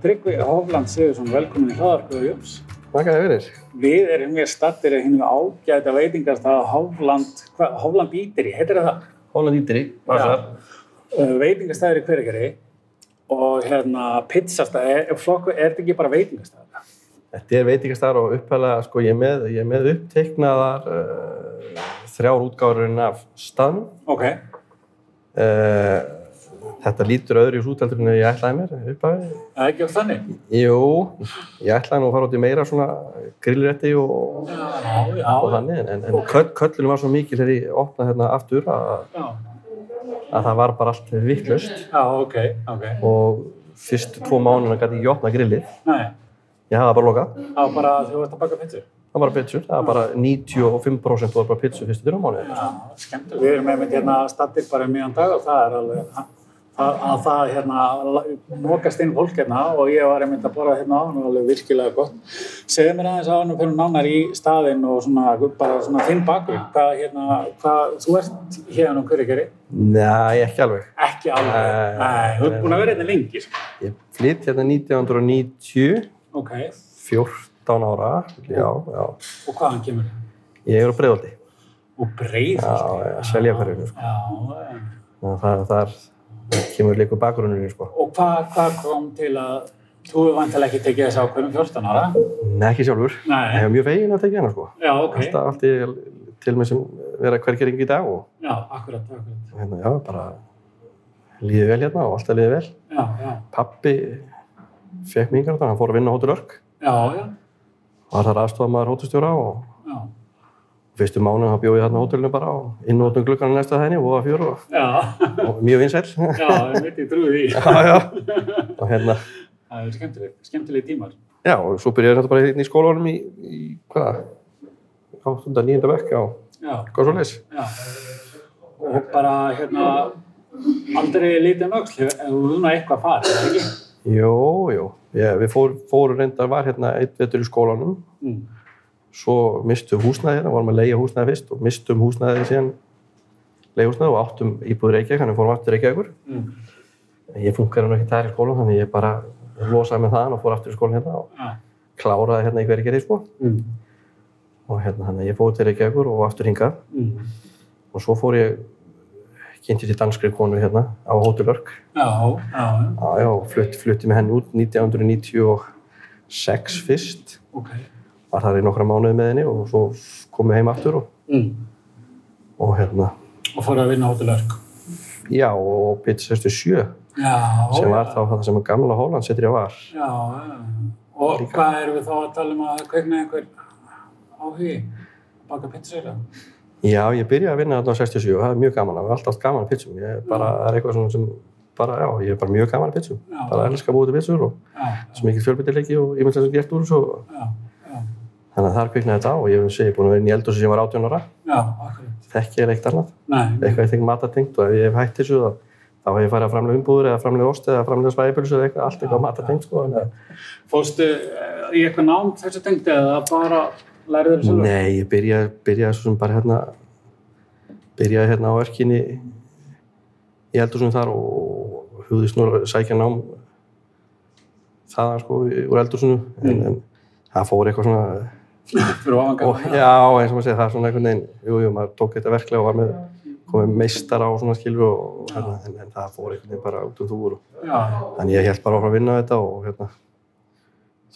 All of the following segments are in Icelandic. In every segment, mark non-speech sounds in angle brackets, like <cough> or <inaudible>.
Tryggvi Hófland Sigursson, velkomin í Hraðarkvöðu Jóns. Þakka þér fyrir. Við erum mér stattir í hinn ágæta veitingastað Hófland, hvað, Hófland Íteri, heitir það? Holland Ítri, passar. Uh, veitingastæður í hverjargeri og hérna pizzastað, er, flokku, er þetta ekki bara veitingastæður? Þetta er veitingastæður og upphæðlega, sko, ég er með, ég er með uppteiknaðar uh, þrjár útgáðurinn af staðnum. Ok. Uh, þetta lítur öðru í sútældur en ég ætlaði mér upphæði. Það er ekki á þannig? Jú, ég ætlaði nú að fara út í meira svona grillrætti og, og þannig, en, en köll, köllunum var svo mikil þegar ég opnaði hérna aftur að, að það var bara allt vittlust já, ok, ok. og fyrstu tvo mánuðina gæti ég opna grillið. Nei, Ég hafa bara lokað. það var bara að þú ert að baka pizzu. Það var bara pizzur, það var bara 95% var bara pizzur fyrstu. Já, skemmtilega. Við erum einmitt hérna stattir bara um mjög dag og það er alveg að, að það hérna mókast inn fólk hérna og ég var einmitt að borða hérna á hann og alveg virkilega gott. Segðu mér aðeins að hann fyrir nánar í staðinn og svona bara svona þinn bakgrunn. Hvað hérna, hvað, þú ert hérna um hverju geri? Nei, ekki alveg. Ekki alveg. Nei, Nei, þú ert búin að vera hérna lengi. sko. Ég flytt hérna 1990, Ok, 14 ára, já, já. og hvaðan kemur? Ég er á Breiðolti, Og breið. já, já, selja hverjum, sko. Já, já. Það, það er, kemur líka bakgrunnur, sko. Og hvað, hvað kom til að þú hefur vantilega ekki tekið þess ákveðum 14 ára? Nei, ekki sjálfur. Nei. Ég hef mjög fegin að tekja hérna, sko. Já, ok. Alltaf allt í, til mig sem vera hvergering í dag og Já, akkurat, akkurat. hérna, já, bara líði vel hérna og alltaf líði vel. Já, já, Pappi fekk mig yngar hann fór að vinna á Hótel Örk. já, já, Var þar aðstofamaður hótelstjóra og já, fyrstu mánuð þá bjóð ég hérna á hótelinu bara og inn og út um glukkan næsta þenni og að fjóru og, já, mjög vinsæl. já, ég veit ég trúi því. já, já. Og hérna, Það er skemmtileg, skemmtileg tímar. já, og svo byrjaði þetta bara inn í skólanum í, í hvað, 8. 9. bekk, já, Já, hvað svo leys. já. Og bara, hérna, aldrei lítið öll, ef þú núna eitthvað farið, ekki? Jú, jú, ég, við fór, fórum reyndar, var hérna eitt vetur í skólanum, Mm. Svo mistum húsnæði hérna, vorum að leia húsnæði fyrst og mistum húsnæði síðan leia húsnæði og áttum íbúður Reykjavík, þannig fórum aftur Reykjavíkur. Mm. Ég funkar hann ekki þar í skólan, þannig ég bara losaði með það og fór aftur í skólan hérna og Já. kláraði hérna í hverju gerði, sko. Mm. Og hérna, þannig ég fór til Reykjavíkur og aftur hingað Mm. og svo fór ég kynnti til danskri konu hérna á Hótel Örk. Já, já, já, Já, já, og flutti, flutti með henni út 1996 fyrst. ok. Var þar í nokkra mánuði með henni og svo kom ég heim aftur og, Mm. og hérna, Og fór að vinna Örk. já, og Pizza 67 Já, sem var já. þá það sem gamla Holland setur ég var. Já, já. Og hvað erum við þá að tala um að kveikna einhver áhugi að baka pizzur? Já, ég byrjaði að vinna þarna á 67 og það er mjög gaman, það er alltaf gaman að pizzum. Ég er bara, það er eitthvað svona sem, bara, já, ég er bara mjög gaman að pizzum. Já. Bara elska að búið til pizzur og svo mikið fjölbyttileiki og ég myndi að það gert úr og- Þannig að það er kviknaði þetta á og ég hef búin að vera inn í eldhúsi sem var 18 ára. já, akkurat. Þekki ég eitt annað. Nei, Eitthvað ég tengi matatengt og ef ég hef hætt þessu þá, þá hef ég farið að framlega umbúður eða framlega ost eða framlega svæðipölsu eða eitthvað, allt eitthvað matatengt sko. Fórstu eh, í eitthvað nám þessu tengdi eða bara lærið þér sjálfur? Nei, ég byrjaði, byrjaði svo sem bara hérna, byrjaði hérna á örkinni í eldhúsinu þar og hugðist nú sækja nám þaðan sko úr eldhúsinu en, en það fór eitthvað svona Fyrir ofan og, gafan? já, eins og maður segir, það er svona einhvern veginn jú, jú, maður tók þetta verklega og var með komið meistara á svona skilur og, hérna, en, en það fór einhvern veginn bara út um þúur þannig ég held bara áfram að vinna þetta og hérna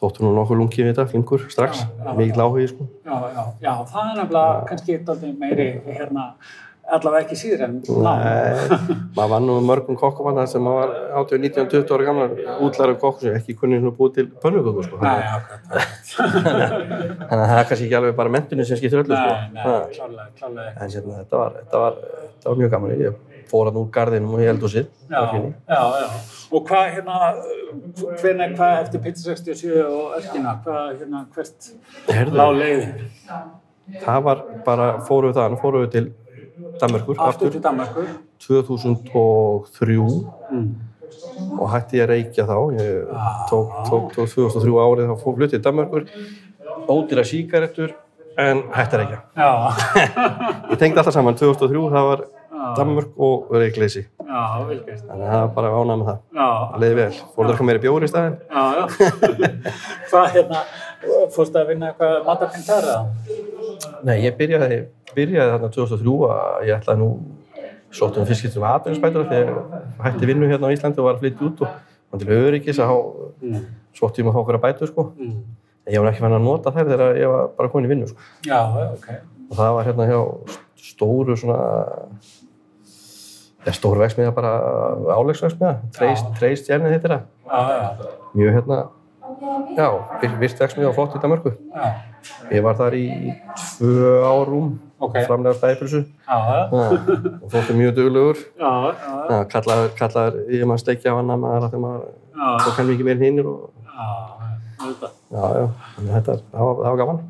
þóttu nú nokkuð lungið við þetta, flinkur strax, mikill áhugi sko. Já, já, já, það er nefnilega kannski eitthvað meiri hérna, allavega ekki síður en maður vann nú mörgum kokkumanna sem maður var 18, 19, 20 ára gamlar útlærum kokku sem ekki kunni búið til pönnuköku sko. <laughs> Þannig að það er kannski ekki alveg bara mentunni sem skiptir öllu sko. En hérna, þetta var, þetta var, þetta var mjög gaman. Ég fór hann úr garðinum og ég held úr sitt. Já, já, já. Og hvað, hérna, hvernig, hvað eftir Pizza 67 og Öskina, hvað, hérna, hvert lág leiðin? það var bara, fórum við það, fórum við til Danmörkur Aftur aftur til Danmarkur? 2003 Mm. og hætti ég að reykja þá. Ég tók, tók, tók 2003 árið þá fór flutið til Danmörkur, ódýra síkaretur en hætti að reykja. Já, <laughs> Ég tengdi alltaf saman, 2003 það var. Danmörk og gert. Þannig að það var bara ánægð með það. Já, Það leiði vel. Fór það eitthvað meiri bjóri í staðinn? já, já. <laughs> Hvað hérna, fórstu að vinna eitthvað matarpengt þar eða? Nei, ég byrjaði, byrjaði þarna 2003 að ég ætlaði nú sótt um fyrst skiptum aðeinsbætur þegar hætti vinnu hérna á Íslandi og var að flytja út og var til öryggis að Mm. sótt ég um að fá okkur að bætu sko. Mm. En ég var ekki fann að nota þær þegar ég var bara komin í vinnu sko. Já, ok. Og það var hérna hjá stóru svona, ja, stóru veksmiða bara álegsveksmiða, Já. Treist Jernið heitir það. Já, já, Mjög hérna, já, vir- virt veksmiða og flott í Danmarku. já. Ég var þar í tvö árum, Ok. framlega já. og þóttu mjög duglegur kallaður ég maður steikja á hann mikið meir en hinnir og Já, auðvitað. já, já, þannig að þetta, það var, gaman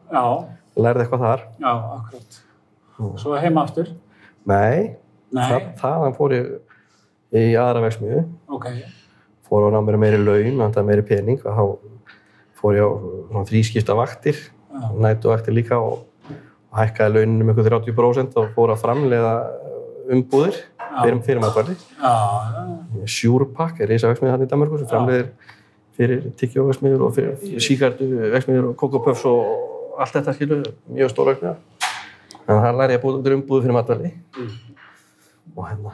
lærði eitthvað þar já, akkurat. Svo heima aftur? nei, Nei. það, þaðan fór ég í aðra veksmiðu Ok. fór að ná mér meiri laun, vantaði meiri pening og þá fór ég á þrískipta vaktir Já. nætu vaktir líka og hækkaði launin um ykkur 30% og fór að framleiða umbúðir fyrir, fyrir matvæli Já, já. Sjúrpakk er reysa veksmiður hann í Danmarku sem framleiðir fyrir tyggjóveksmiður og fyrir síkartu veksmiður og kokopöfs og allt þetta skilur, mjög stór veksmiður. Þannig að það læri ég að búið út umbúðu fyrir matvæli og hérna,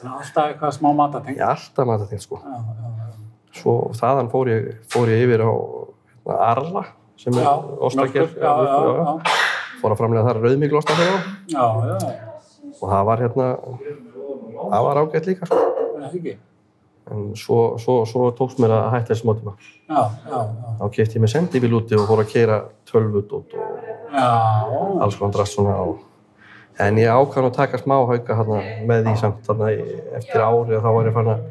Þannig að Alltaf eitthvað smá matatengt. ég er alltaf matatengt sko. Já, já, já. Svo þaðan fór ég, fór ég yfir á hérna, Arla sem er Já, fór að framleiða þar rauðmikl osta fyrir á Já, já, og það var hérna, það var ágætt líka sko. er? En svo, svo, svo tókst mér að hætta þessi mótíma. Þá kefti ég mig sendibíl úti og fór að keira tölvut og Já, alls konar drast svona á. En ég ákvæm að taka smá hauka hérna, með því samt hérna, eftir ári og þá var ég fann að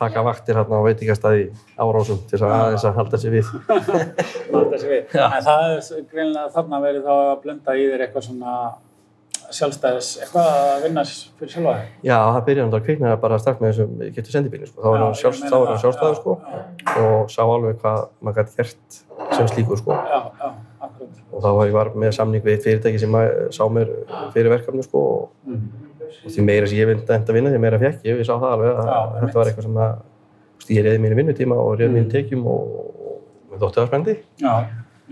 taka vaktir hérna á veitingastæði árásum til að aðeins að halda sér við. <laughs> halda sér við. En það er greinlega þarna verið þá að blunda í þér eitthvað svona sjálfstæðis, eitthvað að vinna fyrir sjálfa þig. Já, það byrjaði náttúrulega að kviknaði bara strax með þessum getur sendibílinn sko. Þá var hann það, sjálfstæður já, sko og sá alveg hvað maður gæti gert sem slíkur sko. Já, já. Og þá var ég var með samning við eitt fyrirtæki sem sá mér fyrir verkefni sko og Mm. og því meira sem ég enda að vinna, því meira fekk ég, ég sá það alveg að Já, þetta var eitthvað sem að ég reyði mínu vinnutíma og reyði mínu tekjum og, mér þótti það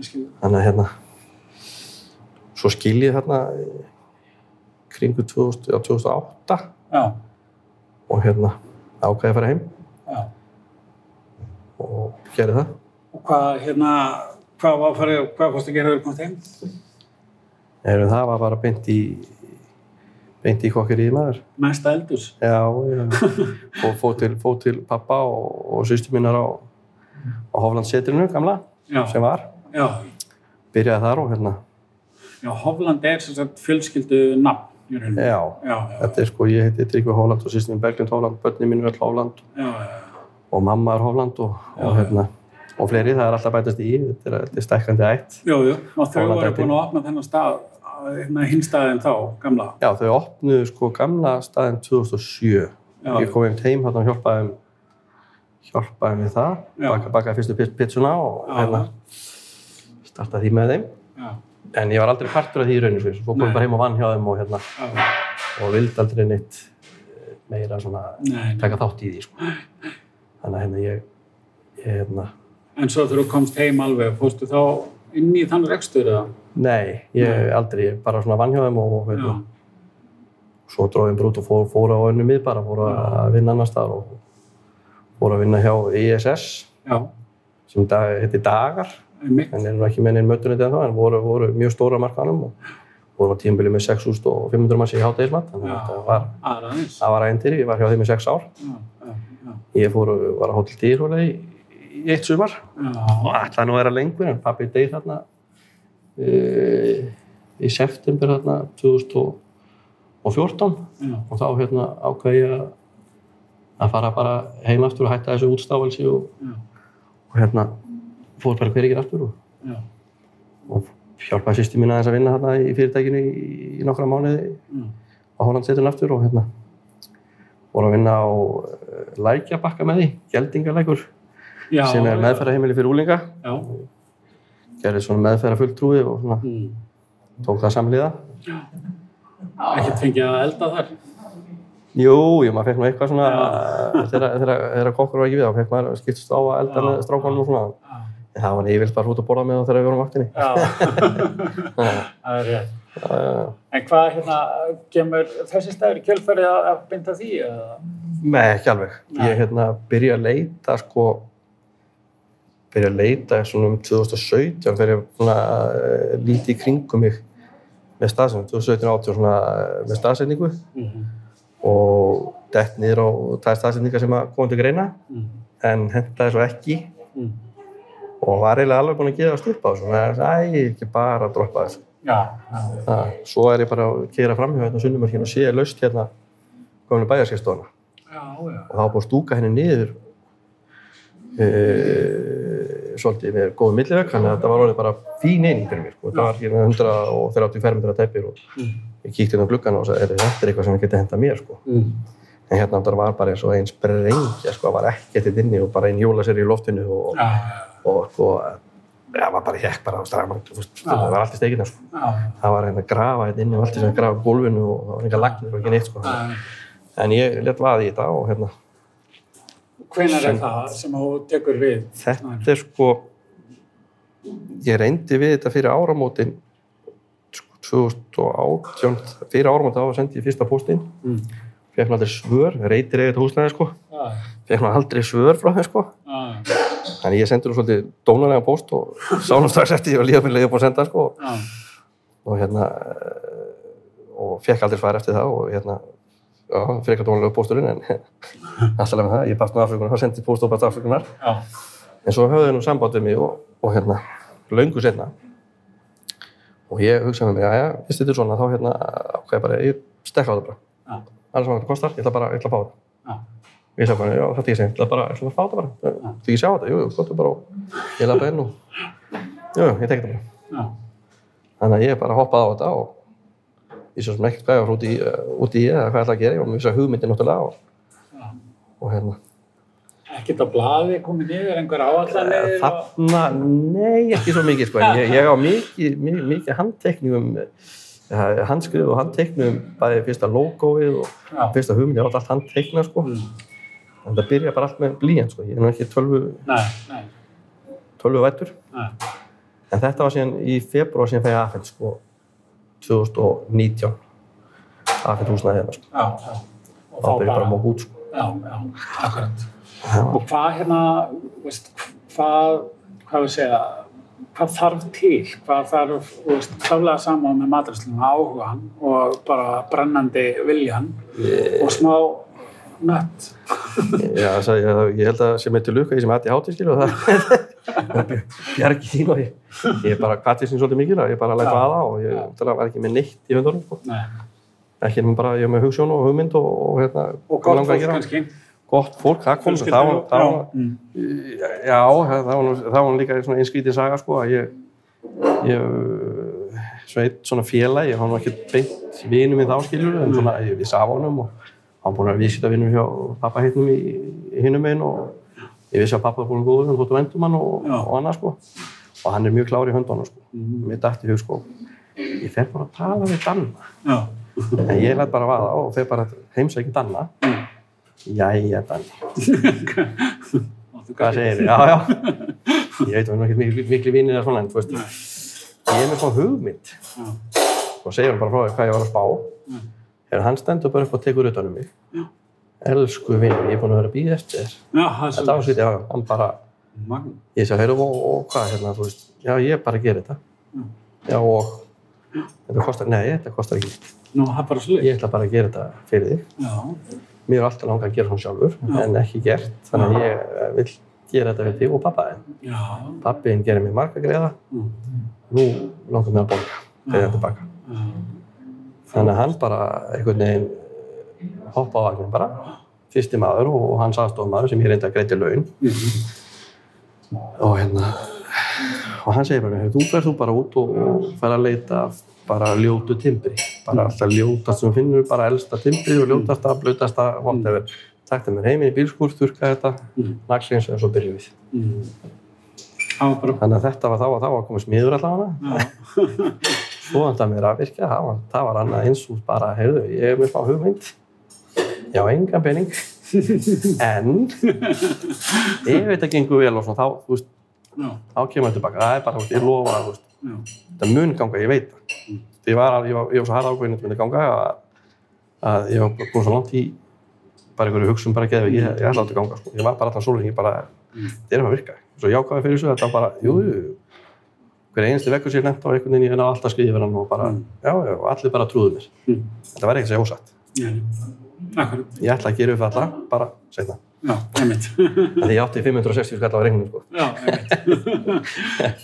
skil. þannig að hérna svo skil ég þarna í kringu 2000, já, 2008 Já, og hérna ákvæði að fara heim. Já. og gerði það. Og hvað, hérna, hvað var að fara, hvað fórstu að gera þegar þú komst heim? Erum, það var bara beint í beint í kokkir í maður Næsta eldurs. já, já. og fóð til, fó til pappa og, og sýstu mínar á, á Hoflandsetrinu gamla Já, sem var já. byrjaði þar og hérna Já, Hofland er sem sagt fjölskyldu nafn. Já, þetta er sko, ég heiti Tryggvi Hóland og sýstum Berglind Hóland, börni mín er já, já. og mamma er Hóland og, og, hérna, og fleiri, það er alltaf bætast í, þetta er, þetta er stækkandi ætt. Jú, jú, og þau voru búin að opna þennan stað, hérna hinn staðin þá, gamla. Já, þau opnuðu sko gamla staðinn 2007. Já. Ég kom einn heim hérna og hjálpaði þeim hjálpaði við það, Já. baka, bakaði fyrstu pit- pizzuna og hérna startaði því með þeim. Já, En ég var aldrei partur af því í rauninu, svo ég bara heim og vann hjá þeim og hérna, já, og vildi aldrei neitt eh, meira svona nei. taka þátt í því sko. Þannig að hérna ég, ég hérna, En svo þegar þú komst heim alveg, fórstu þá inn í þann rekstur eða? Nei, ég Nei. aldrei, ég bara svona vann hjá þeim og hérna, svo dróðum brút og fór, fór á önnu mið bara, fór að vinna annar staðar og fór að vinna hjá ISS já, sem dag, heitir Dagar, einmitt. en er nú ekki með neinn mötunni en þá, en voru, voru mjög stóra markanum og voru á tímabili með 6.500 manns í hátægismat, þannig að þetta var, það var æntýri, ég var hjá þeim í 6 ár. Já, já. Ég fór, var á Hotel Dýrhóla í, eitt sumar. Og ætlaði nú að vera lengur, en pabbi deyð þarna e, í september þarna 2014 já, og þá hérna ákveði ég að- að fara bara heim aftur og hætta þessu útstáfalsi og, og hérna fór bara hver ekki aftur og, og hjálpaði sýstu mín aðeins að vinna hérna í fyrirtækinu í, í nokkra mánuði. Já. á Hollandseitun aftur og hérna voru að vinna á uh, lækjabakka með því, geldingalækur Já, sem er meðferðarheimili fyrir úlinga Já, gerði svona meðferðar fulltrúi og svona mm. tók það samliða ekkert fengið að elda þar. Jú, jú, maður fekk nú eitthvað svona, <laughs> þegar, kokkur var ekki við, þá fekk maður skiptist á að elda með strákanum og svona. Já. En það var yfirleitt bara út að borða með það þegar við vorum vaktinni. <laughs> Það er rétt. já. En hvað hérna, kemur þessi stæður í kjölfærið að, að binda því? Nei, ekki alveg. Nei. Ég hérna byrja að leita, sko, byrja að leita svona um 2017 þegar ég svona uh, líti í kringum mig með staðsendingu, 2017-18 svona uh, með staðsendingu Mm og dett niður á það staðsendingar sem að koma til greina -hmm. en hendaði svo ekki Mm. og var eiginlega alveg búinn að gefa stupp á þessu. Þannig að æ, ekki bara að droppa þessu. Já, já, Það, svo er ég bara að keira framhjá hérna á sunnumörkinu og sé laust hérna kominu bæjarskistofana. já, já. og það var búið að stúka henni niður uh, svolítið með góðum millivegg þannig að þetta var orðið bara fín eining fyrir mér sko. það var hérna 130 fermetra teppir og Mm. ég kíkti inn á gluggan og sagði, þetta er eitthvað sem ég geti hentað mér sko. Mm. en hérna það var bara eins og eins brengja sko, það var ekkert eitt inni og bara einn jólaseri í loftinu og, Já, og sko það var bara hekk bara, það Já. var allt í steikina sko. það var hérna að grafa hérna inni og allt í sem að grafa á gólfinu og það var enga lagnir og ekki neitt sko. en ég let vaði í þetta og hérna Hvenær er það sem þú tekur við? Þetta er sko, ég reyndi við þetta fyrir áramótin sko, 2018, fyrir áramótin þá sendi ég fyrsta póstinn, Mm. fekk maður aldrei svör, reytir eða húsnæði sko, Já, fekk maður aldrei svör frá þeim sko, já, þannig ég sendi nú svolítið dónalega póst og <laughs> sá nú strax eftir ég var líka leiði búin að senda sko. Já, og hérna, eh, og fekk aldrei svar eftir það og hérna, já, fyrir eitthvað dónalega pósturinn en <laughs> alltaf með það, ég bast nú Afrikunar, þá sendi póst og bast Afrikunar já, En svo höfðu nú samband við mig og, og hérna, löngu setna. Og ég hugsaði með mig, já, þetta er svona, þá hérna, ákveði bara, ég stekka á þetta bara. Annars hvað þetta kostar, ég ætla bara, ég ætla að fá þetta. Ég sagði bara, já, þetta ég segi, ég ætla bara, ég ætla að fá þetta bara. Þú ekki sjá þetta? Jú, gott bara ég bara inn og, jú, ég tek þetta bara. Þannig að ég bara hoppaði á þetta og ég svo sem ekkert hvað ég var út í, út í eða hvað ég ætla að gera, ég var með þess að hugmyndi náttúrulega og, já. og hérna, Ekkert á blaði komið niður, einhver áallanir og... Þarna, nei, ekki svo mikið sko. Ég, ég á mikið, mikið, mikið handtekningum, eh, handskrið og handtekningum, bæði fyrsta logoið og Já, fyrsta hugmynd, ég átt allt handtekna sko. mm. En það byrja bara allt með blíjant sko. Ég er nú ekki tölvu, tölvu vættur. En þetta var síðan í februar síðan fæði afhengt sko, 2019. Afhengt húsnaði hérna sko. já, já. Og Það byrja bara að móka út sko. Já, já, akkurat. Já. Og hvað hérna, veist, hvað, hvað við segja, hvað þarf til, hvað þarf, veist, klálega saman með maturslunum áhugan og bara brennandi viljan og smá nött. Já, það, ég, ég held að sem eitthvað lukka, ég sem hætti hátíð skilu og það <laughs> bjargi þín og ég, ég bara gati sín svolítið mikil og ég bara læt Já. vaða og ég Já. ja. var ekki með neitt í höndunum sko. Nei. ekki nema bara, ég var með hugssjón og hugmynd og, og hérna, Og gott að fólk kannski. Gott fólk, það kom, það var, það var, Mm. já, það var, nú- það var líka svona einskrítin saga sko að ég, ég, svona eitt svona félag, ég var nú ekki beint vinum minn þá skiljur, en svona ég vissi af honum og hann búin að vísita vinnum hjá pappa hittnum í, í hinnum einn og ég vissi að pappa var búin góður, hann þóttu vendum hann og, og annað sko og hann er mjög klár í höndunum sko, Mm. dætti í hug sko, ég fer bara að tala við Danna Já. En ég læt bara vaða og fer bara heimsækja Danna. Mm. Jæja. Máttu Hvað segir þið? Já, já. Ég veit að við erum ekki miklu, miklu vinir eða svona, en þú veist, ég er með svona hugmynd Já. og segir hann bara frá því hvað ég var að spá. Mm. Ef hann stendur bara upp og tekur utan um mig. Já. Elsku vinur, ég er búin að vera að býða eftir þér. Já, það er Þetta var svítið, já, já, hann bara, Magn. ég sagði, heyrðu, og, og hvað hérna, þú veist, já, ég bara gerir þetta. Mm. Já, og þetta kostar, nei, þetta kostar ekki. Nú, það er bara slutt. Ég ætla bara að gera þetta fyrir þig. Já. Mér er alltaf langað að gera svona sjálfur, Já. en ekki gert, þannig að ég eh, vil gera þetta fyrir þig og pappa þinn. Já. Pappiðinn gerir mér marga greiða, Mm. nú langar mér að borga, þegar Já. tilbaka. Já. Þannig að hann bara einhvern veginn hoppa á vagnin bara, fyrsti maður og, hans aðstofmaður sem ég reynda að greiti laun. Mhm. Og hérna, og hann segir bara, þú ferð þú bara út og, og fer að leita bara ljótu timbri, bara alltaf ljótast sem finnur, bara elsta timbri og ljótasta, blötasta, whatever. Takta mér heiminn í bílskúr, þurrka þetta, Mm. naglins og svo byrjum við. Mm. Þannig að þetta var þá að þá að koma smiður allavega. Svo hann það mér að virka, það var annað eins og bara, heyrðu, ég er með smá hugmynd. Já, engan pening. En ef þetta gengur vel og svona, þá, þú veist, Já, þá kemur það tilbaka. Það er bara, ég lofa að, þú veist, já, þetta mun ganga, ég veit það. Ég var, alveg- ég var, svo harða ákveðin að þetta myndi ganga að, að ég var búin svo langt í bara einhverju hugsun bara geðvig, ég, ég ætla að þetta ganga, sko. Ég var bara allan sólringi, bara, þetta er að virka. Svo jákvæði fyrir þessu, þetta var bara, jú, jú, hver einstu vekkur sér nefnt á einhvern veginn, ég finna alltaf skriðið fyrir hann og bara, já, já, og allir bara trúðu mér. Mm. Þetta var ekkert sér ósatt. Akkurat, Ég ætla að gera upp alla, bara setna. já, einmitt. Þannig ég átti 560 skall á reyngunum, sko. Já, einmitt.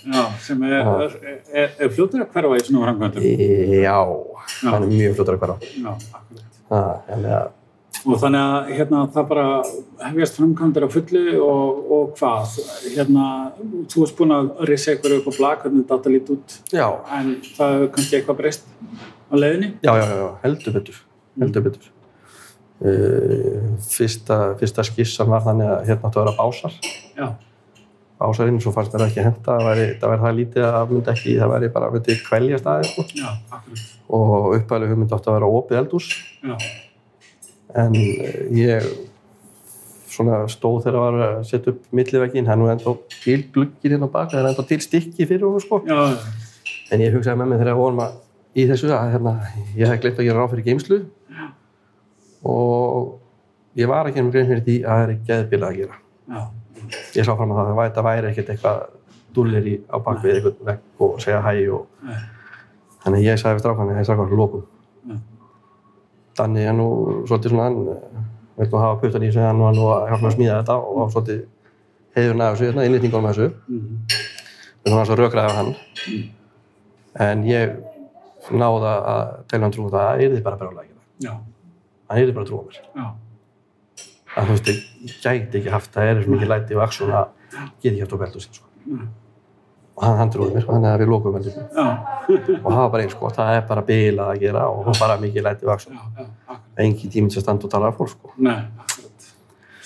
<laughs> Já, sem er, er, er, er fljótur að hverfa í svona framkvæmdum. Já, hann er mjög fljótur að hverfa. Já, akkurat. Það, en það, Og þannig að hérna, það bara hefjast framkvæmdir á fullu og, og hvað? Hérna, þú varst búinn að risa ykkur upp á blak, hvernig þetta lít út, já, en það hefur kannski eitthvað breyst á leiðinni? já, já, já, heldur betur, heldur betur. Uh, fyrsta, fyrsta skissan var þannig að hérna áttu að vera básar. Já, Básarinn, svo fannst mér það ekki henda, það væri, það væri það lítið að það myndi ekki, það væri bara, myndi kvelja staðið, sko. já. Og upphæðileg hugmyndi átti að vera opið eldús. Já, En eh, ég svona stóð þegar að var að setja upp milliveginn, hann er nú ennþá til gluggir hérna á baka, það er ennþá til stykki fyrir hún, sko. En ég hugsaði með mig þegar við vorum að í þessu að hérna, ég hef glemt að gera ráð fyrir geimslu og ég var ekki um grein fyrir því að það er geðbila að gera. já, Ég sá fram að það, það væri, það væri ekkert eitthvað dúllir í á bakvið einhvern vegg og segja hæ og Nei. þannig ég sagði við strákan að ég strákan lókum. Já. Þannig er nú svolítið svona hann eh, vil nú hafa puttan í sig hann og hann að hjálpa að smíða þetta og á svolítið heiðurinn af þessu, hérna, innlýtningunum þessu. mhm, Við erum að rökraði af hann. En ég náða að telja hann trú það að yrði bara brjálega að gera. Hann yrði bara að trúa mér. Að þú veist, ég gæti ekki haft það er svo mikið læti og aksjón að get ekki haft á beldu sín, sko. Og hann, hann trúði mér, þannig að við lókum beldu sín. já, Og það var bara eins, sko, það er bara bilað að gera og bara mikið læti og aksjón. Engin tíminn sem standa og tala af fólk, sko.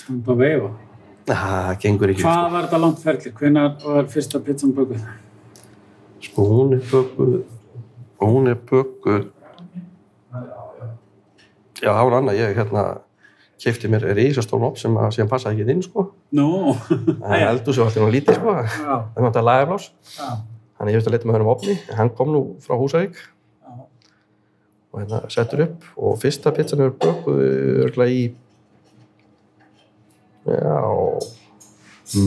Standa að veifa. Það gengur ekki, Hvað var þetta langt ferli? Hvenær var fyrsta pizzan bökuð? sko. Sko, hún er bökuð, hún er bökuð, já, það var annað, ég, hérna, kefti mér risastón upp sem að síðan passaði ekki inn, sko. Nú, <laughs> Það er eldur sem var alltaf lítið, sko. já, Það var alltaf lagaflás. já, Þannig ég veist að leta með hennum opni. Hann kom nú frá Húsavík já, og hérna settur upp og fyrsta pizzan er bökuð örgulega í já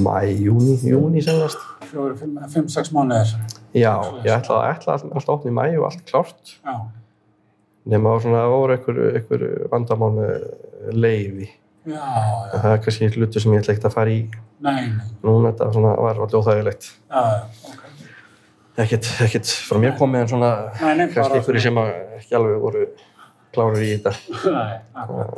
mæ, júni, júni senast. fjóri, fimm, fimm, sex mánuðir. Já, ég ætla, ætla alltaf að opna í mæ og allt klárt. Já, Nefna á svona, voru einhver, vandamál með leiði. já, já, Það er kannski hlutur sem ég ætla ekkert að fara í nei, nei, núna, þetta svona, var alltaf óþægilegt. já, já, ok. Ekkert, ekkert frá mér komið en svona, Nei, nei, kannski einhverju sem að ekki alveg voru klárir í þetta. Nei.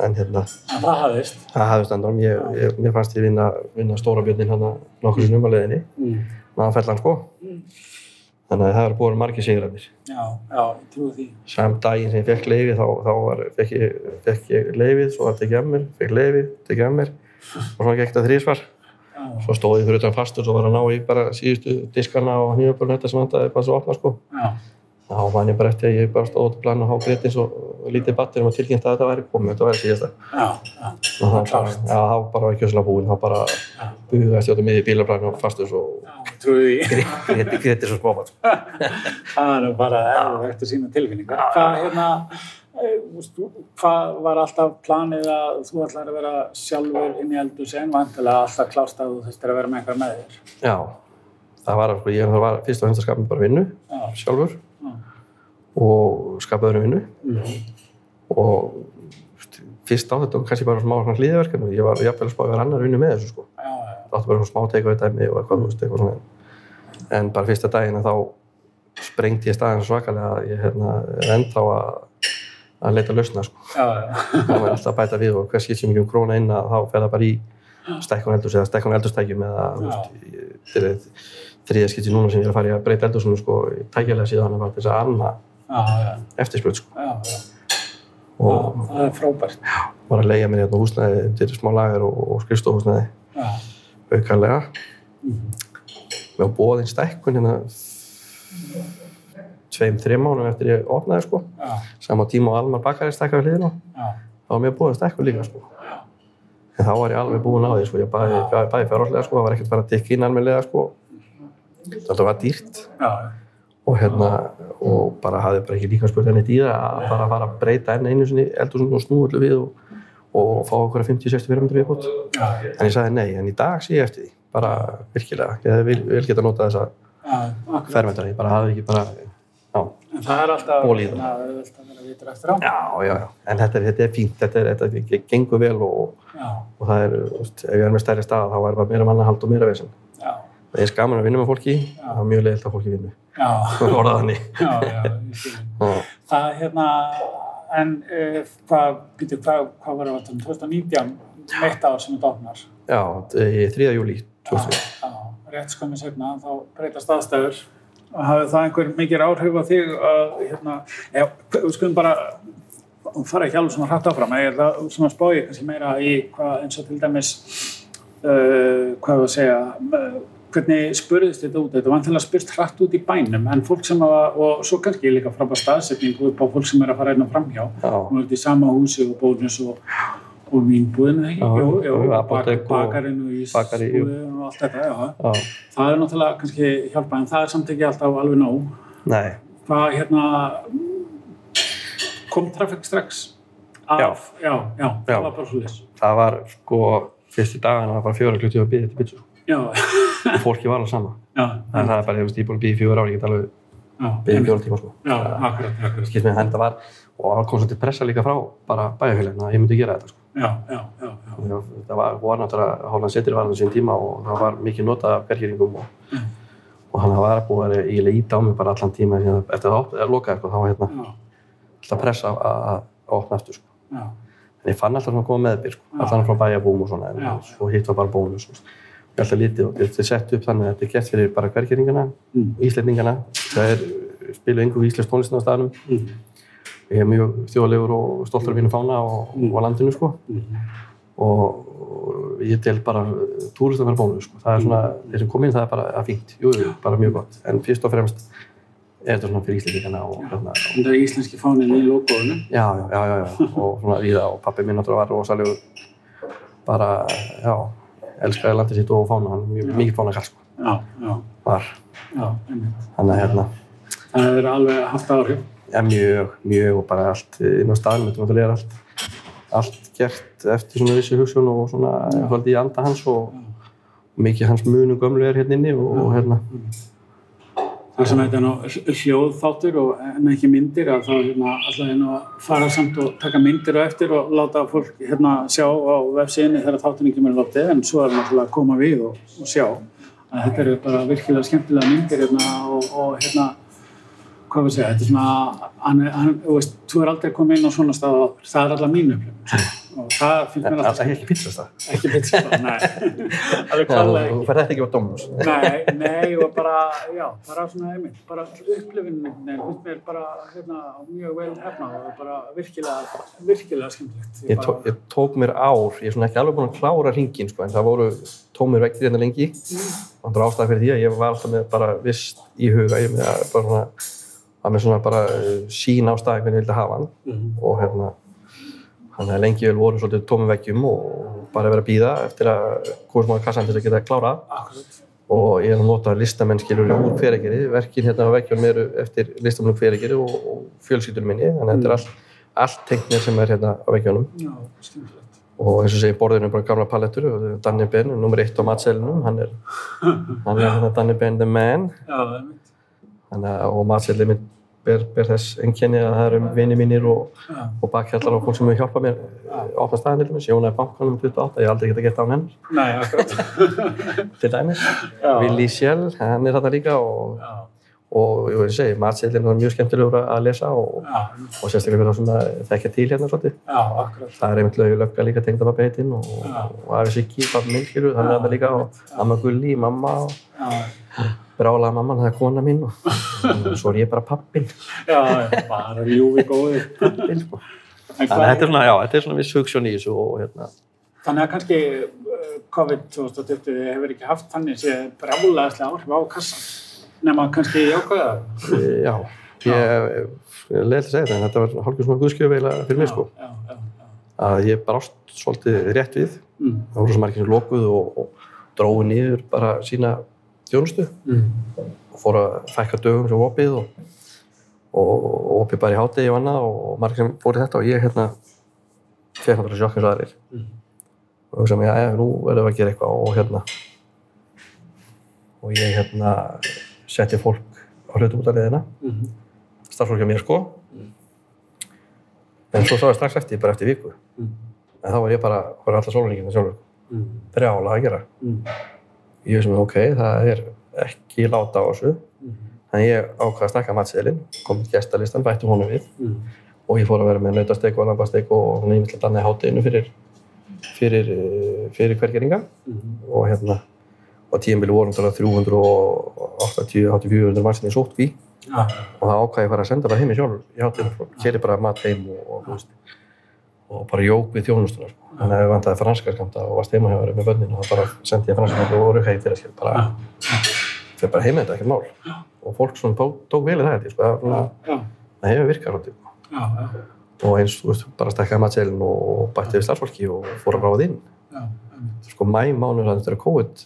En hérna, En það hafðist. Það hafði standað, ég, ég, mér fannst ég vinna, vinna stóra björnin hann nokkur sinnum á leiðinni, Mm. náðan fellan sko. Þannig að það var búin margir sigrandir. Já, já, ég trúi því. Sam daginn sem ég fekk leiði, þá, þá var, fekk, ég, ég leiðið, svo var tekið af mér, fekk leiðið, tekið af mér og svona gekk það þrísvar. Já, Svo stóð ég fyrir utan fastur, svo var að ná í bara síðustu diskana og hnífabölun þetta sem vandaði bara svo opna sko. já, Þá man ég bara eftir að ég bara stóð út á plan og há grétins og, og lítið battir um að tilkynna að þetta væri komið, þetta væri síðasta. já, já, og ekki átti miði bílaplan og fastur svo spómat <laughs> Það er bara erfitt að sína tilfinningar. Hvað, hérna, eh, hvað var alltaf planið að þú ætlar að vera sjálfur inn í eldhúsi en vantilega alltaf klást að þú þurftir að vera með eitthvað með þér? já, það var, sko, ég var fyrst og fremst að skapa bara vinnu Já, sjálfur já, og skapa öðrum vinnu. Mm, og fyrst á þetta var kannski bara smá svona hlýðverkefni ég var jafnvel að spá að vera annar vinnu með þessu sko. já, já, átti bara svona smá teika dæmi og eitthvað, þú veist, eitthvað svona en bara fyrsta daginn að þá sprengti ég staðin svakalega að ég hérna, er ennþá að, að leita lausna sko. já, já, það var alltaf að bæta við og hvað skipt sem ekki um króna inn að þá fer það bara í stekkun eldurs eða stekkun eldurstækjum eða þú Já. veist, þetta er þriðja skipti núna sem ég er að fara í að breyta eldursunum sko, tækjalega síðan bara þess að anna já, já, eftirspöld sko. já, já, og já, það er frábært. var að leigja mér hérna húsnæði til smá lagar og, og skrifstofhúsnæði Já, aukarlega mhm, með bóðin stekkun hérna tveim, þreim mánum eftir ég opnaði sko. Já, sama tíma og Almar Bakari stekkaði hliðina. Já, þá var mér að stekku líka sko. en þá var ég alveg búinn á því sko. ég bæði, bæði, fjárháslega sko. það var ekkert bara að tikka inn almennilega sko. þetta var dýrt. Já, og hérna og bara hafði bara ekki líka spurt henni það að bara fara að breyta enn einu sinni eldur og snú öllu við og, og fá okkur 50-60 fyrirmyndir við bútt já, en ég sagði nei, en í dag sé ég eftir því bara virkilega, ég vil, vil geta notað þessa fermyndar, ég bara hafði ekki bara já, En það er alltaf Ból í það. auðvelt að vera vitur eftir á. já, já, já. en þetta er, þetta er fínt þetta, er, þetta er, gengur vel og, og það er, ef ég er með stærri stað þá er bara meira mannahald og meira já, það er skaman að vinna með fólki það er mjög leiðilt að fólki vinnu já, <laughs> orðað þannig. Já, já, ég. Já. Það er hérna, en uh, hvað, býtu, hvað, hvað var það, 2019, eitt ár sem þetta opnar? já, í 3. júli 2000 Já, rétt skömmi segna, þá breytast aðstæður. Og hafði það einhver mikið áhrif á þig að, hérna, já, við skulum bara fara ekki alveg svona hrætt áfram, eða það svona spáði kannski meira í hvað eins og til dæmis, uh, hvað að segja, hvernig spurðist þetta út? Þetta var vantilega spurt hrætt út í bænum, en fólk sem hafa, og svo kannski líka frábæð staðsetningu upp á fólk sem er að fara einn og framhjá, já, og verður í sama húsi og bónus og, og vínbúðinu, og bakarinn og bakari, ísbúðinu og allt þetta, já. já, Það er náttúrulega kannski hjálpa, en það er samt ekki alltaf alveg nóg. nei Hvað, hérna, kom traffic strax? Af, Já. Já, það var bara svo þess. það var sko fyrstu dagana var bara fjóra klutti að býða til pizza Já, og <laughs> <laughs> fólki var alveg sama. Já, en það er bara, ég ég búin að býða í fjóra ári ég get alveg já, býða í fjóra tíma sko. Mig, en það var. Og það kom svolítið pressa líka frá bara bæjarfélagina að ég myndi gera þetta sko. Já, já, já, já, Það- var, var náttúrulega Holland City var á sín tíma og það var mikið notað af bergýringum og, Mm. og hann var búið að eiginlega íta á mig bara allan tíma eftir það opnaði- lokaði sko, þá var hérna alltaf pressa að, að, að opna aftur sko. en ég fann alltaf svona að koma meðbyr sko. Alltaf frá bæjabúm og svona alltaf lítið og þetta er sett upp þannig að þetta er gert fyrir bara hvergýringana Mm. íslendingana. Það er spilu yngur íslensk tónlistin á staðnum. Mm, ég er mjög þjóðlegur og stoltur af mínu fána og, Mm. og landinu sko. Mm, og, ég tel bara túrist að vera bónus sko. það er svona, þeir sem kom inn það er bara að fínt, jú, jú, bara mjög gott. En fyrst og fremst er þetta svona fyrir Íslandíkana og hérna, Það er íslenski fánin í logoðinu. já, já, já, já, já. Og svona víða og pappi minn náttúrulega var rosalegur bara, já elskaði landið sitt og fána, hann. Mjög, mikið fána kall sko, Já, já, var. Já, einmitt. hann að hérna, Það er alveg haft áhrif. já, mjög, mjög og bara allt inn á staðnum, þetta náttúrulega er allt allt gert eftir svona vissi hugsun og svona, haldið í anda hans og mikið hans munum gömlu er hérna inni og, og hérna Það sem þetta er nú hljóðþáttur og en ekki myndir að þá hérna alltaf hérna að fara samt og taka myndir og eftir og láta fólk hérna sjá á vefsíðinni þegar þáttunni kemur loftið en svo er náttúrulega að koma við og, og sjá. Að þetta eru bara virkilega skemmtilega myndir hérna og, og hérna hvað við segja, þetta er svona hann, er- hann, þú veist, þú er aldrei komið inn á svona stað áður. það er alltaf mínu upplifun og það finnst mér það alltaf er ekki pizzastað ekki pizza, nei. <laughs> Alveg klálega. ekki. Þú ferð þetta ekki á Dominus Nei, nei og bara, já, bara svona einmitt, bara upplifunin en finnst mér bara hérna mjög vel hefnað og bara virkilega, virkilega skemmtilegt. ég, tó, ég tók mér ár, ég er svona ekki alveg búinn að klára hringin sko, en það voru tómir vekkir hérna lengi. Og það er ástæða fyrir því að ég var alltaf með bara vist í huga, ég með bara svona að með svona bara uh, sín á staði hvernig ég vildi hafa hann. Mhm. og hérna hann er lengi vel voru svolítið tómum vekkjum og bara verið að býða eftir að maður kassan til að geta klárað. Akkurat. og ég er að nota listamenn skilur úr hveregeri, verkin hérna á vekkjum eru eftir listamennum hveregeri og, og fjölsýtunum minni, þannig að þetta er allt, allt tengt mér sem er hérna á vekkjónum Já, skemmtilegt. og eins og segi borðinu er bara gamla palettur og Danny Ben, nummer eitt á matselinum hann er, hann er hérna <laughs> Danny Ben the man. Já, einmitt. Þannig að, og matselið mitt ber, ber þess enkenni að það eru vini mínir og, og bakhjallar og fólk sem hefur hjálpað mér að opna staðan til dæmis, Jóna er bankanum 28, ég hef aldrei gett á henn nei, akkurat. <laughs> til dæmis. Willi Sjell, hann er þarna líka og, og ég vil segja, matselin er mjög skemmtilegur að að lesa og, og sérstaklega fyrir það að þekkja til hérna svolítið. já, akkurat. Það er einmitt lögu lögga líka tengda pappi heitinn og, Já. og Afi Siggi, pappi minn, hann er Já, þarna líka og. Amma Gulli, mamma og brálaða mamman, það er kona mín og, og svo er ég bara pappin, já, bara ljúfi góði. pappin sko. Þannig að þetta er svona, já, þetta er svona viss hugssjón í þessu og hérna, Þannig að kannski uh, COVID 2020 hefur ekki haft þannig sé brjálæðislega áhrif á kassan nema kannski jákvæða. e, já, ég leðilega að segja þetta, en þetta var hálfur svona guðskjöf eiginlega fyrir mig sko. Já, já, já. að ég brást svolítið rétt við Mm. það voru svo margir sem lokuðu og, og dróðu niður bara sína þjónustu Mm. og fóru að fækka dögum sem opið og, og, og opið bara í hátegi og annað og margir sem fóru í þetta og ég hérna fekk náttúrulega sjokk eins og aðrir Mm. og hugsa mér, já, nú verðum við að gera eitthvað og hérna og ég hérna setti fólk á hlutum út af leiðina Mm. starfsfólk hjá mér sko en svo sá ég strax eftir, bara eftir viku Mm. en þá var ég bara, var alltaf sólringina sjálfur Mm. brjála að gera Mm. Ég veist mér, ok, það er ekki láta á þessu Mm. þannig ég ákvað að stakka matseðilinn kom til gestalistan, bættum honum við Mm. og ég fór að vera með nautasteik og lambasteik og svona ímyndilegt annað í hátteginu fyrir fyrir, fyrir hvergeringa Mm. og hérna og tíðanbili vorum það 380-400 mannsinn í sótkví Já. og það ákvað ég að fara að senda bara heim í sjálfur í hátteginu, keri bara mat heim og, og, þú veist, og bara jók við þjónustuna sko. þannig að við vantaði franska skamta og varst heima hjá þér með börnin og þá bara sendi ég franska skamta og rukkaði fyrir skil bara, fyrir bara heim með þetta, ekkert mál og fólk svona tók, tók vel í það sko. það, það hefur virkað Já. Já. og eins, þú veist, bara stekkaði matseilin og bætti við starfsfólki og fór að ráða inn Já. Sko mæ mánuður að þetta er COVID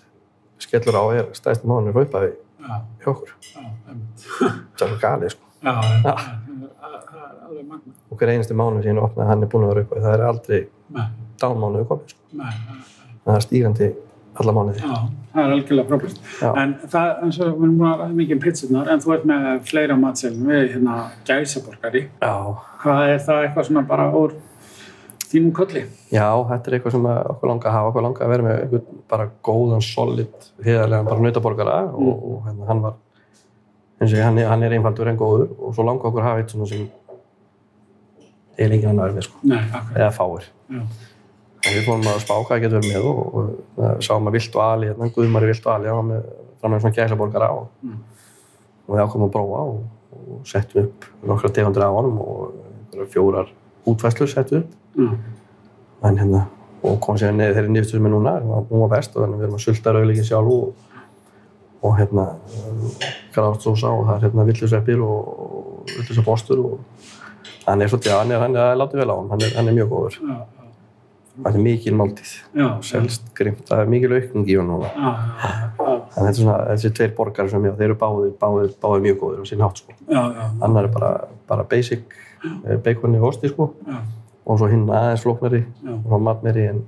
skellur á er stæðst mánuður raupaði Já. hjá okkur, það er alveg galið sko Já. Og hver einasti mánuður síðan opnaði hann er búin að vera raupaði það er aldrei Nei. dánmánuður komið sko það er stígandi alla mánuði Já, það er algjörlega. Já. En það, eins og við erum búin að ræða mikið um pizzunar, en þú ert með fleira matselum við hérna gæsaborgari. já, Hvað er það eitthvað svona bara úr þínum kolli? já, þetta er eitthvað sem okkur langa að hafa okkur langa að vera með einhvern bara góðan, solid heiðarlegan bara nautaborgara og, og hérna, hann var eins og ég, hann, er- hann er einfaldur en góður og svo langa okkur að hafa eitt svona sem er líka annar með sko, Nei, akkur. eða fáir Já. En við fórum að spá hvað það getur verið með og, og, og sáum að Vilt og Ali, hérna, Guðmari Vilt og Ali, hann var með fram með svona gæslaborgara og, Mm. og við ákomum að prófa og, settum upp nokkra tegundir af honum og fjórar útfæslur settum upp. Já. En hérna, og kom sér neður þeirri nýftur sem er núna, hún var, best og þannig við erum að sulta rauðleikin sjálf og, og hérna, gráðsósa og það er hérna villusveppir og, og villusabostur og hann er svolítið, hann er, hann er, látið vel á hann, hann er, hann er mjög góður. Já. Hann er mikil máltíð Já. selst grimt, það er mikil aukning í Já. Já. Já. en þetta er svona, þessi tveir borgar sem ég á, þeir eru báðir, báðir, báðir mjög góðir á sín hátt sko. Já. Já. annar er bara, bara basic eh, baconi og osti sko Já. og svo hinn aðeins flóknari Já. og matmeri en,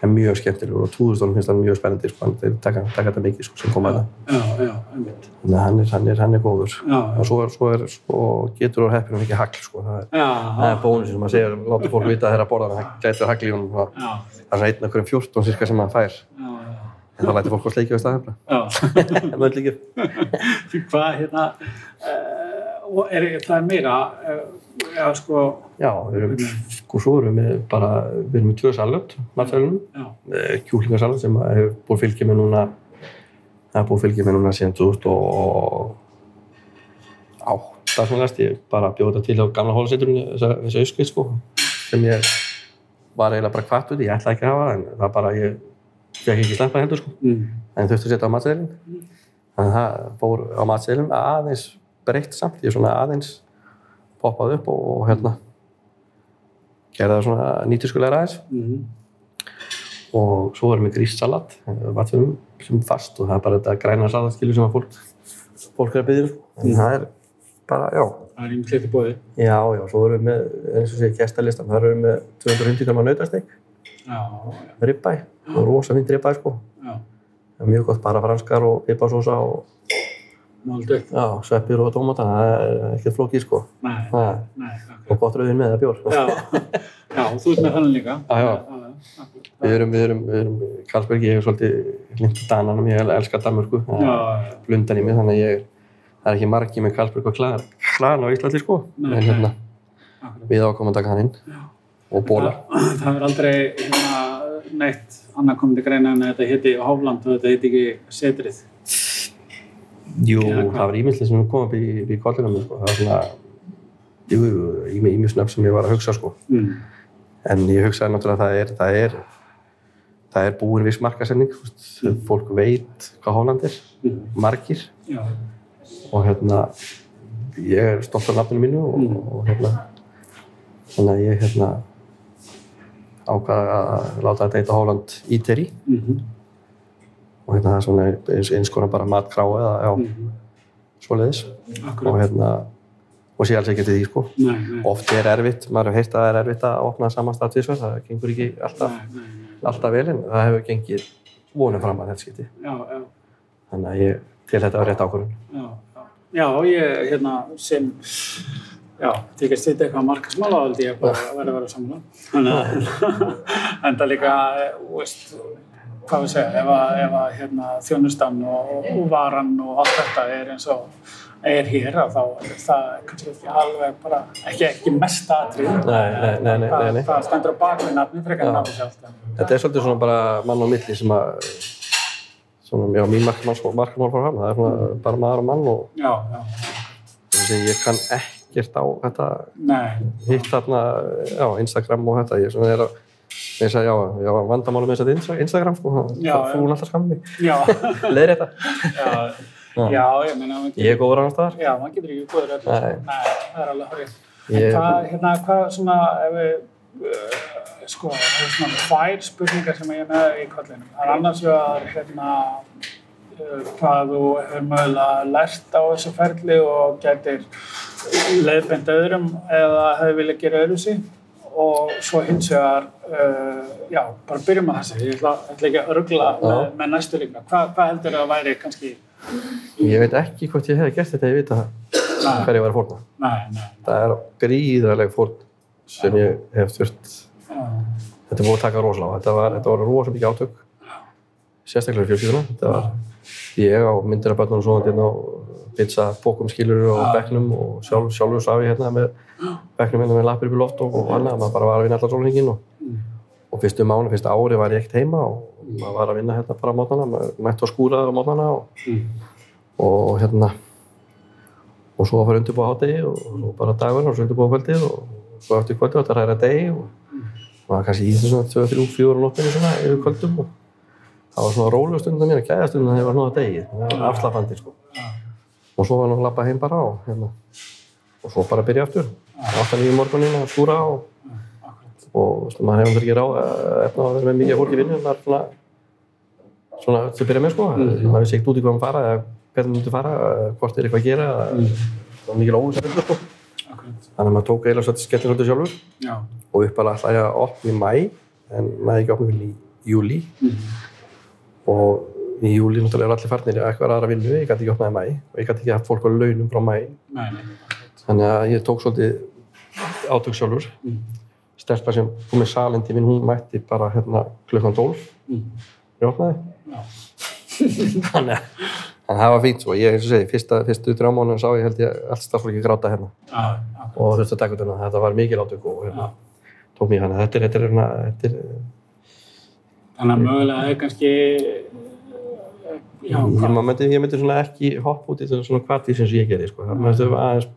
en mjög skemmtilegur og túðustónum finnst hann mjög spennandi sko, hann þeir taka, taka þetta mikið sko sem Já. Já. Einmitt. þannig að hann er, hann er, hann er góður Já. og svo, er, svo, er, svo getur úr heppinu mikið hagl sko, það er, Já. það er bónusin sem maður segir, láta fólk vita að borða hann, það gætur hagl í honum það Já. er einn af hverjum 14 cirka sem maður fær Já. en þá lætir fólk að sleikja við Já. það er líka Því hvað hérna, uh, og er það er meira, uh, já sko, Já, við erum, sko svo erum við bara, við erum með tvö salut, matsælunum, já, kjúklingasalut sem hefur búið fylgið með núna, það er búið fylgið með núna síðan 2008 svona næst, ég bara bjóð þetta til á gamla hólasetturinn, þessi auskvið sko, sem ég var eiginlega bara kvart út ég ætlaði ekki að hafa það, en það bara, ég fekk ekki sleppa heldur sko, mm. en þurfti að setja á matsælinn, þannig að það fór á matsælinn aðeins breytt samt, ég svona aðeins poppaði upp og, og hérna gerði það svona nýtiskulega aðeins? Mm. og svo erum við gríssalat vatnum sem fast og það er bara þetta græna salatskilu sem að fólk fólk er að byggja en það er bara, já. Það er ímsleitt í bóði. já, já, svo erum við með, eins og sé gestalistan þar erum við með 250 gramma nautastek ribbæ, rosa fint ribbæ sko. Já, mjög gott bara franskar og piparsósa og máldu. já, sveppir og tómata það er ekkert flókið sko Nei, það, nei, og gott rauðin með það bjór Já, já, þú ert með þannig líka. Já, já. við erum, við erum, við erum Karlsberg, ég er svolítið lind Dananum, ég elskar Danmörku Já, er já, blundan í mig þannig að ég það er ekki margi með Karlsberg og klan, klan á Íslandi sko Nei, en hérna akkurat. við ákomum að taka hann inn Já. og bóla Það, <clears throat> það er aldrei hérna, neitt annað komið til greina en þetta heiti Hófland og þetta heiti ekki Setrið. Jú, það var ímyndlega sem kom upp í, í kollinum sko. það var svona jú, jú, ímynd snöfn sem ég var að hugsa sko Mm. en ég hugsaði náttúrulega að það er það er, það er búin viss markasending veist, fólk veit hvað Holland er Mm. margir Já, og hérna ég er stolt af nafninu mínu og, Mm. og hérna þannig að ég hérna ákvaða að láta þetta heita Holland Eatery Mhm. Og hérna það er svona eins, eins konar bara matkrá eða já, Mhm. svoleiðis og Akkurat. hérna og sé alls ekki til því sko Nei, nei. oft er erfitt, maður hefur heyrt að það er erfitt að opna samanstað tvisvar, það gengur ekki alltaf, Nei, alltaf vel en það hefur gengið vonum fram að þetta já. þannig að ég til þetta var rétt ákvörðun Já, já. já, ég hérna sem já, þykist þetta eitthvað markasmála held ég <laughs> bara að vera að vera saman þannig að <laughs> það líka eh, veist, hvað við segja ef að, ef að hérna, þjónustan og, og varan og allt þetta er eins og er hér að þá er það kannski ekki alveg bara ekki, ekki mest aðrið Nei, nei, nei, nei, nei, nei. það stendur á bakvið nafni frekar nafni sjálft Þetta er svolítið svona bara mann á milli sem að svona, já, mín markmann markmann fór fram, það er svona bara maður og mann og já, já, þessi, ég kann ekkert á þetta hitt þarna, já, Instagram og þetta, ég svona er að ég sagði, já, já, vandamáli með þess að Instagram, sko, fúin alltaf skammi <laughs> leiðir þetta, já, ég meina ég er góður annars staðar Já, maður getur ekki góður. Nei, það er alveg horrið. En hvað, hérna, hvað svona, ef við, uh, sko, það er svona tvær spurningar sem ég er með í kollinum. Það er annars vegar, hérna, uh, hvað þú hefur mögulega lært á þessu ferli og getur leiðbend öðrum eða hefur viljað gera öðru sí. Og svo hins vegar, uh, já, bara byrjum að þessu. Ég ætla, ætla ekki að örgla með, með næstu líka. Hvað, hvað heldur það að væri kannski, ég veit ekki hvort ég hef gert þetta ég veit að Nei. hver ég var nei, það er gríðarleg fórn sem ég hef þurft. Já, þetta búið að taka rosalega. Þetta var, var rosa mikið átök. Sérstaklega var ég á myndir af börnunum svo hérna á pizza bókum skilur og Já. bekknum og sjálf, sjálfur sá ég hérna með bekknum hérna með lappir upp í loft og, og annað, maður bara var að vinna allar sólhengin og, Mm. og fyrstu mánu, fyrstu ári var ég ekkert heima og maður var að vinna hérna bara á mótnana maður mætti á skúraður á mótnana og, Mm. og hérna og svo að fara undirbúa hátegi og svo bara dagur og svo undirbúa kvöldið og svo eftir kvöldið og þetta ræra degi og maður kannski í þessu svona 2-3-4 á nóttinni svona yfir kvöldum og það var svona rólega stundin að mér, gæða stundin að það var nóða degi, það var afslapandi sko. Og svo var hann að lappa heim bara og hérna. Og svo bara byrja aftur, aftan í morgunin að skúra og, og maður hefur ekki ráð að efna að vera með mikið fólk í vinnu maður svona svona til að byrja með sko, maður vissi ekkert út í hvað maður fara eða hvernig maður myndi fara, eða hvort er eitthvað að gera eða það var mikil óvisa sko. Þannig að maður tók eiginlega svolítið skellin svolítið sjálfur. Já. og uppalega ég að opna í mæ en næði ekki opna í júli Mhm. og í júli náttúrulega eru allir farnir eitthvað aðra vinnu, ég gæti ekki opnaði mæ og ég gæti ekki haft fólk á launum frá mæ þannig að ég tók svolítið átök sjálfur. Mm. stelpa sem kom með salindi minn, hún mætti bara hérna klukkan 12 Mm. ég opnaði. <laughs> Þannig að það var fínt svo, ég eins og segi, fyrsta, fyrstu þrjá mánuðin sá ég held ég allt starfsfólki gráta hérna. Akkurat. og þurfti að taka út hérna, þetta var mikil átök og hérna, tók mér hérna, þetta er, þetta er, hérna, þetta er Þannig að mögulega er kannski, já, ég, myndi, ég myndi svona ekki hoppa út í þessu svona kvartí sem ég gerði sko. það myndi aðeins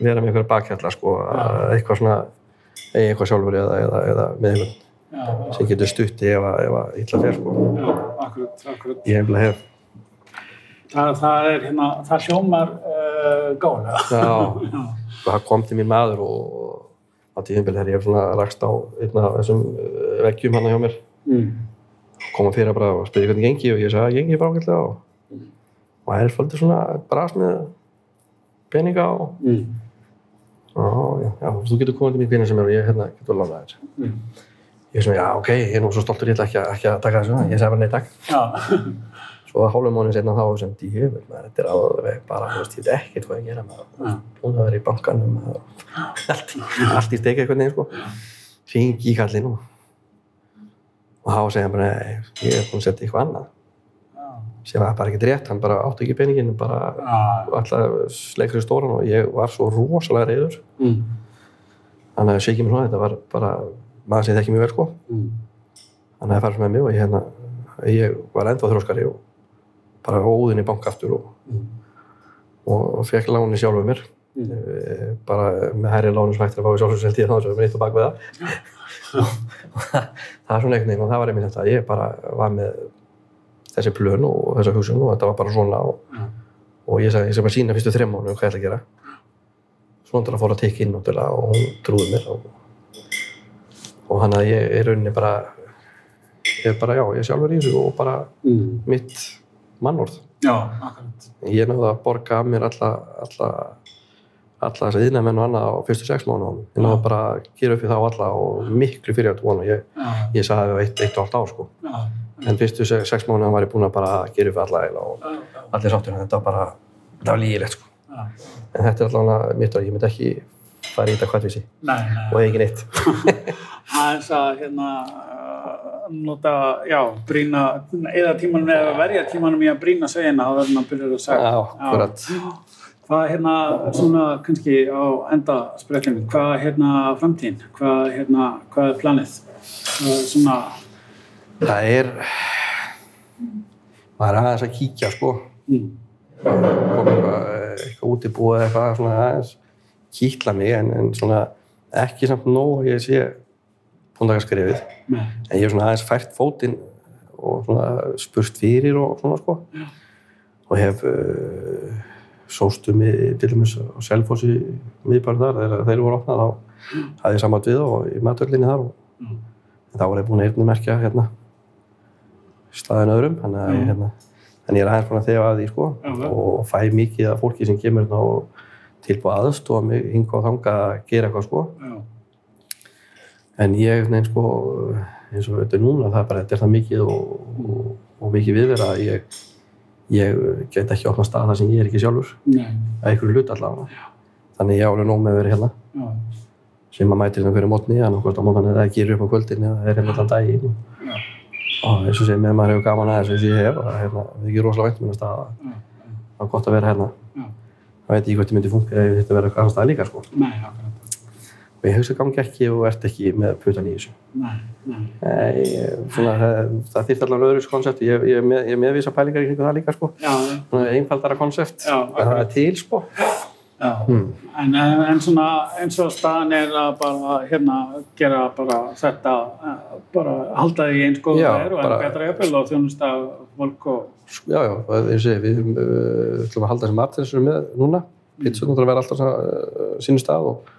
vera með eitthvað bakhjalla sko, að eitthvað svona eigi eitthvað sjálfur eða, eða, eða með einhvern Já, sem getur stutti ef að, illa fer sko. já, akkurat, akkurat. ég hefði hef Það, það er hérna, það hljómar uh, góðlega. já, <laughs> Já. og það kom til mér maður og á tíðinbili þegar ég svona rakst á einn af þessum uh, veggjum hann hjá mér Mm. Koma fyrir bara og spyrja hvernig gengi og ég sagði að gengi bara ágætlega og og það er svolítið svona bras með peninga og Mm. já, já, já, þú getur komið til mín hvenær sem er og ég hérna getur lána þér Mm. ég svona, já, ok, ég er nú svo stoltur ég ætla ekki, að- ekki að taka þessu, ég sagði bara nei takk <laughs> svo að hálfum mánuðin setna þá sem maður, þetta er alveg bara, þú veist, ég veit ekkert hvað ég gera maður, Já. búin að vera í bankanum allt, <laughs> allt í steik eitthvað neginn, sko og þá segja hann bara, nei, ég er búin að setja eitthvað annað sem var bara ekkert rétt, hann bara átti ekki peningin bara alltaf sleikri stóran og ég var svo rosalega reyður Mm. hann hefði sikið mér svona, þetta var bara maður sem þekki mjög vel sko Mm. hann hefði farið með mig og ég, hérna, ég var ennþá þróskari og bara óðin í bank aftur og, Mm. og, og fekk láni sjálfuð mér Mm. Eh, bara með hærri láni er að fá í sjálfsvöldi þá sem er eitt og bak við það <laughs> það er svona einhvern veginn og það var einmitt þetta ég bara var með þessi plön og þessa hugsun og þetta var bara svona og, Já. og ég sagði, ég skal bara sína fyrstu þreim mánu hvað ég ætla að gera svo náttúrulega fór að tekja inn náttúrulega og hún trúði mér og, og hann að ég er rauninni bara ég er bara, já, ég er sjálfur í þessu og bara Mm. mitt mannorð Já, ég náði að borga af mér alla, alla, alla þess að yðnamenn og annað á fyrstu sex mánuðum. Ég náði Já. bara að gera upp í þá alla og miklu fyrir að vona. Ég, ég sagði það við eitt, eitt og allt á sko. En fyrstu sex, mánuðum var ég búinn að bara gera upp alla og allir sáttur. Þetta var bara, þetta var lígilegt sko. En þetta er allavega mitt og ég myndi ekki fara í þetta hvartvísi Nei, og ekki neitt. <laughs> Aðeins að hérna uh, nota, já, brína eða tímanum eða verja tímanum í að brína sveina þá verður maður byrjar að segja. Hvað hérna, svona kannski á enda sprettinu, hvað hérna framtíðin, hvað hérna, hvað er planið? Hvað er svona, Það er, maður er aðeins að kíkja sko. mm, eitthvað, eitthvað útibúið eða eitthvað svona aðeins kýtla mig en, en svona ekki samt nóg að ég sé púndagarskrifið með, en ég hef svona aðeins fært fótinn og svona spurst fyrir og svona sko Já. og hef uh, sóstu mig til dæmis á Selfossi miðbæri þar þegar þeir voru opnað þá hafði ég samband við og í matöllinni þar og mm, þá var ég búinn að eyrnumerkja hérna staðin öðrum þannig að Já. hérna, en ég er aðeins búinn að þefa að því sko já. og fæ mikið af fólki sem kemur hérna og tilbúið aðstofa mig hinga og þanga að gera eitthvað sko en ég neins sko eins og þetta er núna það er bara þetta er það mikið og, og, og mikið viðvera að ég ég get ekki opna stað þar sem ég er ekki sjálfur. Að einhverju hlut allavega. Þannig ég á alveg nóg með að vera hérna. Já, sem að mætir hérna hverju mótni annað hvort á mótni eða gerir upp á kvöldin eða er hérna allan daginn. Og eins og segir með maður hefur gaman að þessu eins og ég hef að hérna, við ekki rosalega vænt stað já, það er gott að vera hérna. Það veit ég hvort ég myndi funka ég þetta eitthvað annars stað líka sko. nei, og ég hugsa gangi ekki og ert ekki með putan í þessu. Nei, nei, Nei, ég- svona, það, það þýrt allavega öðru koncept. Ég, ég, með, ég er með vísa pælingar í kringu það líka sko. einfaldara koncept. Það er til sko. hmm. en, en svona eins og staðan er að bara hérna gera bara þetta eh, bara halda því eins góð Já, það er og betra jöfnvel og þjónusta fólk og já, já, og og ég, við uh, ætlum að halda við erum með núna. Pizza náttúrulega vera alltaf uh, sínu stað og,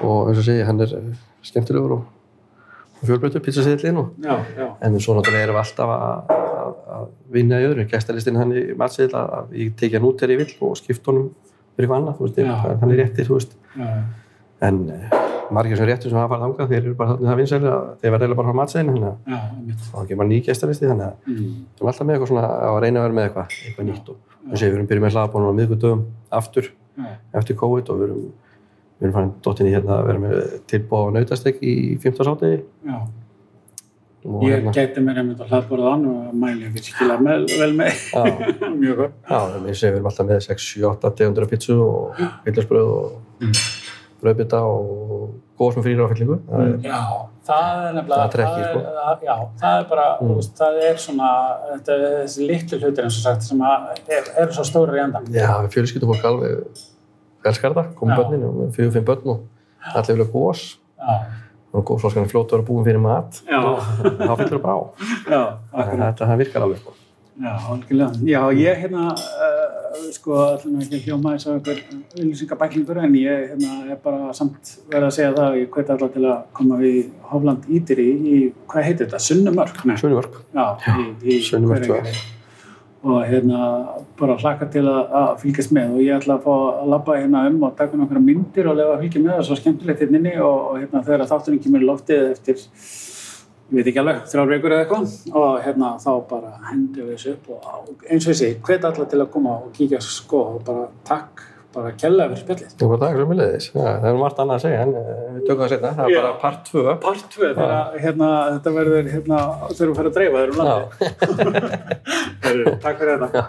og eins og segi, hann er uh, skemmtilegur og, og fjölbreytur og já, En svo náttúrulega erum við alltaf að, að, að vinna í öðru. Gæstalistinn hann í matsiðil að, ég tekja hann út þegar ég vill og skipta honum fyrir eitthvað annað, þú veist, hann er réttir, þú veist. já, En uh, margir sem réttir sem hafa farið þangað, þeir eru bara þannig það vinsæli þeir verða bara frá matsiðinu, þannig að þá kemur ný gæstalisti, þannig að Mm, við erum alltaf með eitthvað svona að reyna að vera með eitthvað, eitthvað nýtt og þess að við erum byrjuð með hlaðbónum á miðgudöfum aftur eftir COVID og við erum, við erum farin dottin í hérna að vera með tilbúið á nautastek í 15 sátegi já. og Ég hérna, geti mér einmitt að hlaðborða hann og mæli ég virkilega með, vel með. <laughs> Mjög gott. Já, við séum við erum alltaf með 6-7-8 tegundur af pítsu og viljarsbröð og Mm. bröðbita og góð sem frýra áfyllingu. Já, það er nefnilega, Það er trekki, sko. að- já, það er bara, Mm. veist, það er svona, þetta er þessi litlu hlutir eins og sagt sem að er, eru svo stórir í endan. Já, fjölskyldufólk alveg elskar þetta, komum börnin og við fjögum fimm börn og allir vilja gós og gósflaskan er fljótt að vera búin fyrir mat. Og það fyllir upp á þetta virkar alveg sko. Já, algjörlega. Já, ég hérna uh, sko, allir með ekki að hljóma þess að einhver viljusingar en ég hérna, er bara samt verið að segja það ég hveti allar til að koma við Háfland Ídiri í, hvað heitir þetta? Sunnumörk? Sunnumörk. Já, í, í Sunnumörk 2 Og hérna, bara hlakka til að, að fylgjast með. Og ég ætla að fá að labba hérna um og taka nokkra myndir og lefa að fylgja með það svo skemmtilegt hérna inni og, og hérna þegar þátturinn kemur í loftið eftir ég veit ekki alveg, þrjár vikur eða eitthvað. Og hérna þá bara hendum við þessu upp og eins og þessi, hvet allar til að koma og kíkja sko og bara takk, bara kella fyrir spjallið. Það var takk sem við leiðis. Það er margt annað að segja en eh, við tökum það setna. Það er bara part 2. Part 2 þegar hérna, þetta verður hérna, þegar við fyrir að dreifa þér um landi. <laughs> Takk fyrir þetta.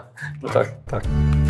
Takk, takk.